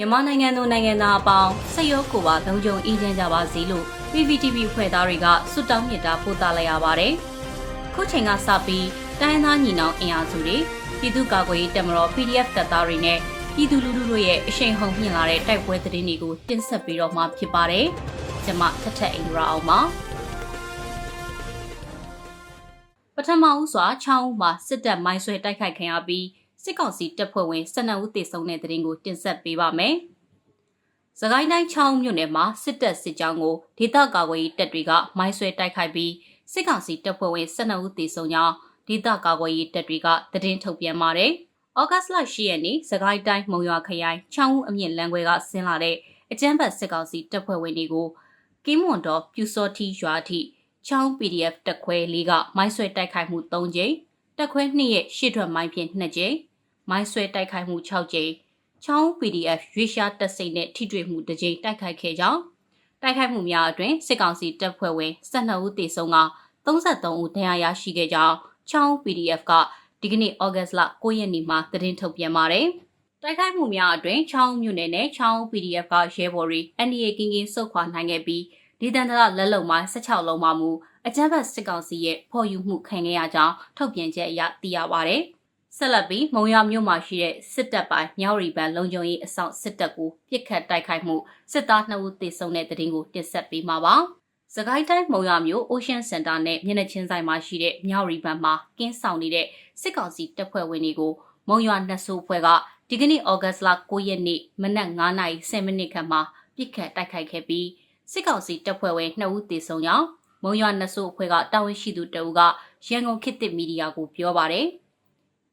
မြန်မာနိုင်ငံသူနိုင်ငံသားအပေါင်းစိတ်ရောကိုယ်ပါလုံခြုံအေးချမ်းကြပါစေလို့ PPTV ဖွဲ့သားတွေကဆုတောင်းမေတ္တာပို့သလိုက်ရပါတယ်။ခုချိန်ကစပြီးတိုင်းသားညီနောင်အင်အားစုတွေပြည်သူ့ကာကွယ်ရေးတပ်မတော် PDF တပ်သားတွေနဲ့ပြည်သူလူထုတို့ရဲ့အရှိန်ဟုန်မြင့်လာတဲ့တိုက်ပွဲသတင်းတွေကိုတင်ဆက်ပေးတော့မှာဖြစ်ပါတယ်။ကျွန်မထထအင်ဒရာအောင်ပါ။ပထမဦးစွာချောင်းဦးမှာစစ်တပ်မိုင်းဆွဲတိုက်ခိုက်ခံရပြီး စစ်ကောင်စီတပ်ဖွဲ့ဝင်12ဦးသေဆုံးတဲ့တဲ့တင်ကိုတင်ဆက်ပေးပါမယ်။စကိုင်းတိုင်းချောင်းမြို့နယ်မှာစစ်တပ်စစ်ကြောင်းကိုဒေသကာကွယ်ရေးတပ်တွေကမိုင်းဆွဲတိုက်ခိုက်ပြီးစစ်ကောင်စီတပ်ဖွဲ့ဝင်12ဦးသေဆုံးကြောင်းဒေသကာကွယ်ရေးတပ်တွေကသတင်းထုတ်ပြန်ပါတယ်။ဩဂတ်စ်လ10ရက်နေ့စကိုင်းတိုင်းမုံရွာခရိုင်ချောင်းဦးအမြင့်လမ်းခွဲကဆင်းလာတဲ့အကြမ်းဖက်စစ်ကောင်စီတပ်ဖွဲ့ဝင်တွေကိုကင်းမွန်တော်ပြူစောတီရွာထိချောင်း PDF တက်ခွဲလေးကမိုင်းဆွဲတိုက်ခိုက်မှု3ကြိမ်တက်ခွဲ2ရဲ့ရှေ့ထွက်မိုင်းဖြင့်2ကြိမ် မိုင်းဆွဲတိုက်ခိုက်မှု6ကြိမ်ချောင်း PDF ရွေးရှားတက်စိတ်နဲ့ထိတွေ့မှုတစ်ကြိမ်တိုက်ခိုက်ခဲ့ကြောင်းတိုက်ခိုက်မှုများအတွင်စစ်ကောင်စီတပ်ဖွဲ့ဝင်12ဦးသေဆုံးက33ဦးဒဏ်ရာရရှိခဲ့ကြောင်းချောင်း PDF ကဒီကနေ့ဩဂတ်လ9ရက်နေ့မှာသတင်းထုတ်ပြန်ပါတယ်။တိုက်ခိုက်မှုများအတွင်ချောင်းမြို့နယ်နဲ့ချောင်း PDF ကရဲဘော်တွေ NDA ကင်းကင်းစုခွာနိုင်ခဲ့ပြီးဒီတန်တရလက်လုံမိုင်း16လုံးမှမူအကြမ်းဖက်စစ်ကောင်စီရဲ့ဖော်ယူမှုခံခဲ့ရကြောင်းထုတ်ပြန်ချက်အရသိရပါတယ်။ ဆက်လက်ပြီးမုံရမြို့မှာရှိတဲ့စစ်တပ်ပိုင်းမြောက်ရီပန်လုံခြုံရေးအဆောင်စစ်တပ်ကိုပြစ်ခတ်တိုက်ခိုက်မှုစစ်သား2ဦးသေဆုံးတဲ့တဲ့တင်ကိုတင်ဆက်ပေးမှာပါ။စကိုင်းတိုင်းမုံရမြို့ Ocean Center နဲ့မျက်နှာချင်းဆိုင်မှာရှိတဲ့မြောက်ရီပန်မှာကင်းဆောင်နေတဲ့စစ်ကောင်စီတပ်ဖွဲ့ဝင်တွေကိုမုံရွာနှဆိုးဖွဲ့ကဒီကနေ့ဩဂတ်စ်လ9ရက်နေ့မနက်9:10မိနစ်ခန့်မှာပြစ်ခတ်တိုက်ခိုက်ခဲ့ပြီးစစ်ကောင်စီတပ်ဖွဲ့ဝင်2ဦးသေဆုံးကြောင်းမုံရွာနှဆိုးအဖွဲ့ကတာဝန်ရှိသူတအူးကရန်ကုန်ခေတ်သစ်မီဒီယာကိုပြောပါတယ်။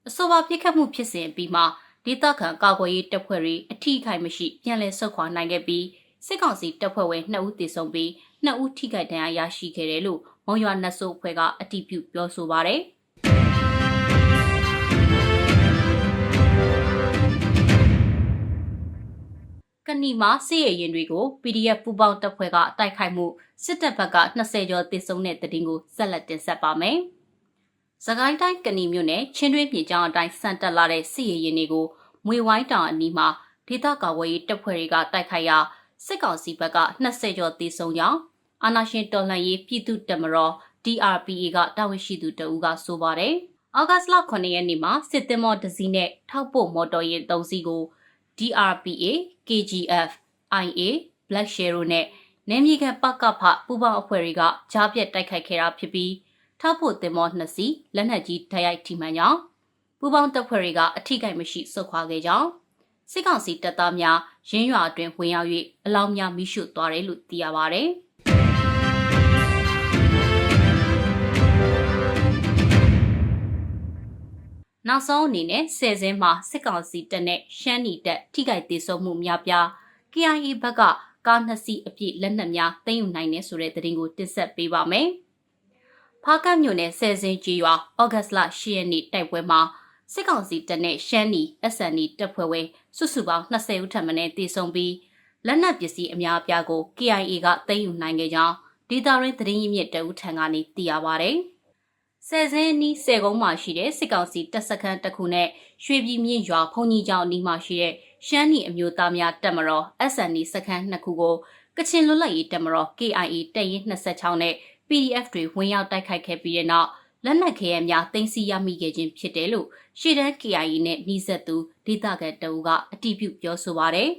အဆိုပါပြစ်ခတ်မှုဖြစ်စဉ်ပြီးမှဒေသခံကာကွယ်ရေးတပ်ဖွဲ့တွေအထိခိုက်မရှိပြန်လည်ဆုတ်ခွာနိုင်ခဲ့ပြီးစစ်ကောင်စီတပ်ဖွဲ့ဝင်2ဦးသေဆုံးပြီး2ဦးထိခိုက်ဒဏ်ရာရရှိခဲ့တယ်လို့မုံရွာနှဆိုးအဖွဲ့ကအတည်ပြုပြောဆိုပါတယ်။ကဏီမှာစစ်ရရင်တွေကို PDF ပူပေါင်းတပ်ဖွဲ့ကတိုက်ခိုက်မှုစစ်တပ်ဘက်က20ကျော်သေဆုံးတဲ့တဲ့တင်ကိုဆက်လက်တင်ဆက်ပါမယ်။ စကိုင်းတိုင်းကဏီမြို့နယ်ချင်းတွင်းပြည်ကျောင်းအတိုင်းစံတက်လာတဲ့စစ်ရရင်တွေကိုမွေဝိုင်းတောင်အနီးမှာဒေသကာဝေးတပ်ဖွဲ့တွေကတိုက်ခိုက်ရာစစ်ကောင်စီဘက်က20ကျော်သေဆုံးကြောင်းအာနာရှင်တော်လှန်ရေးပြည်သူ့တပ်မတော် DRPA ကတာဝန်ရှိသူတဦးကဆိုပါတယ်။အောက်ဂတ်စ်လ9ရက်နေ့မှာစစ်သည်မော်ဒဇီနဲ့ထောက်ပို့မော်တော်ယာဉ်၃စီးကို DRPA, KGF, IA, Black Share နဲ့နယ်မြေခံပကဖပူပေါင်းအဖွဲ့တွေကကြားပြတ်တိုက်ခိုက်ခဲ့တာဖြစ်ပြီး ထောက်ဖို့တင်မောနှစ်စီးလက်နက်ကြီးတိုက်ရိုက်ထိမှန်ကြောင်းပူပေါင်းတပ်ဖွဲ့တွေကအထိကိမရှိဆုတ်ခွာခဲ့ကြောင်းစစ်ကောင်စီတပ်သားများရင်းရွာအတွင်းဝင်ရောက်၍အလောင်းများမိရှုသွားတယ်လို့သိရပါဗျ။နောက်ဆုံးအနေနဲ့ဆယ်စင်းမှာစစ်ကောင်စီတပ်နဲ့ရှမ်းနီတပ်ထိခိုက်ဒေဆုံးမှုများပြား KIA ဘက်ကကားနှစ်စီးအပြည့်လက်နက်များသိမ်းယူနိုင်တယ်ဆိုတဲ့သတင်းကိုတင်ဆက်ပေးပါမယ်။ ဖားကတ်မြို့နယ်ဆယ်စင်းကြီးရွာဩဂတ်လ10ရက်နေ့တိုက်ပွဲမှာစစ်ကောင်စီတပ်နဲ့ရှမ်းနီ SND တပ်ဖွဲ့ဝင်စုစုပေါင်း20ဦးထပ်မံတေဆုံးပြီးလက်နက်ပစ္စည်းအများအပြားကို KIA ကသိမ်းယူနိုင်ခဲ့ကြောင်းဒေတာရင်းသတင်းရင်းမြစ်တအုပ်ထံကနေသိရပါဗျ။ဆယ်စင်းနီးဆယ်ကုန်းမှာရှိတဲ့စစ်ကောင်စီတပ်စခန်းတစ်ခုနဲ့ရွှေပြည်မြင့်ရွာဖုန်ကြီးကျောင်းအနီးမှာရှိတဲ့ရှမ်းနီအမျိုးသားများတပ်မတော် SND စခန်းနှစ်ခုကိုကချင်လွတ်လပ်ရေးတပ်မတော် KIA တပ်ရင်း26နဲ့ PDF တွေဝင်ရောက်တိုက်ခိုက်ခဲ့ပြီးတဲ့နောက်လက်နက်ခဲယမ်းများတင်စီရမိခဲ့ခြင်းဖြစ်တယ်လို့ရှေ့တန်း KIA နဲ့နှီးဆက်သူဒေသခံတအူကအတည်ပြုပြောဆိုပါရယ်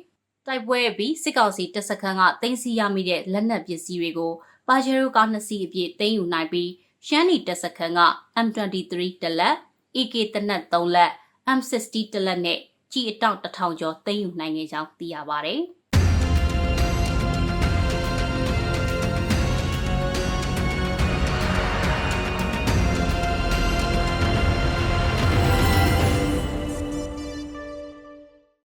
တိုက်ပွဲပြီးစစ်ကောင်စီတပ်စခန်းကတင်စီရမိတဲ့လက်နက်ပစ္စည်းတွေကိုပါဂျေရိုကားနှစ်စီးအပြည့်တင်ယူနိုင်ပြီးရှမ်းနီတပ်စခန်းက M23 တလက် AK တနက်3လက် M60 တလက်နဲ့ကြီးအတောင့်1000ကျော်သိမ်းယူနိုင်ခဲ့ကြောင်းသိရပါဗျ။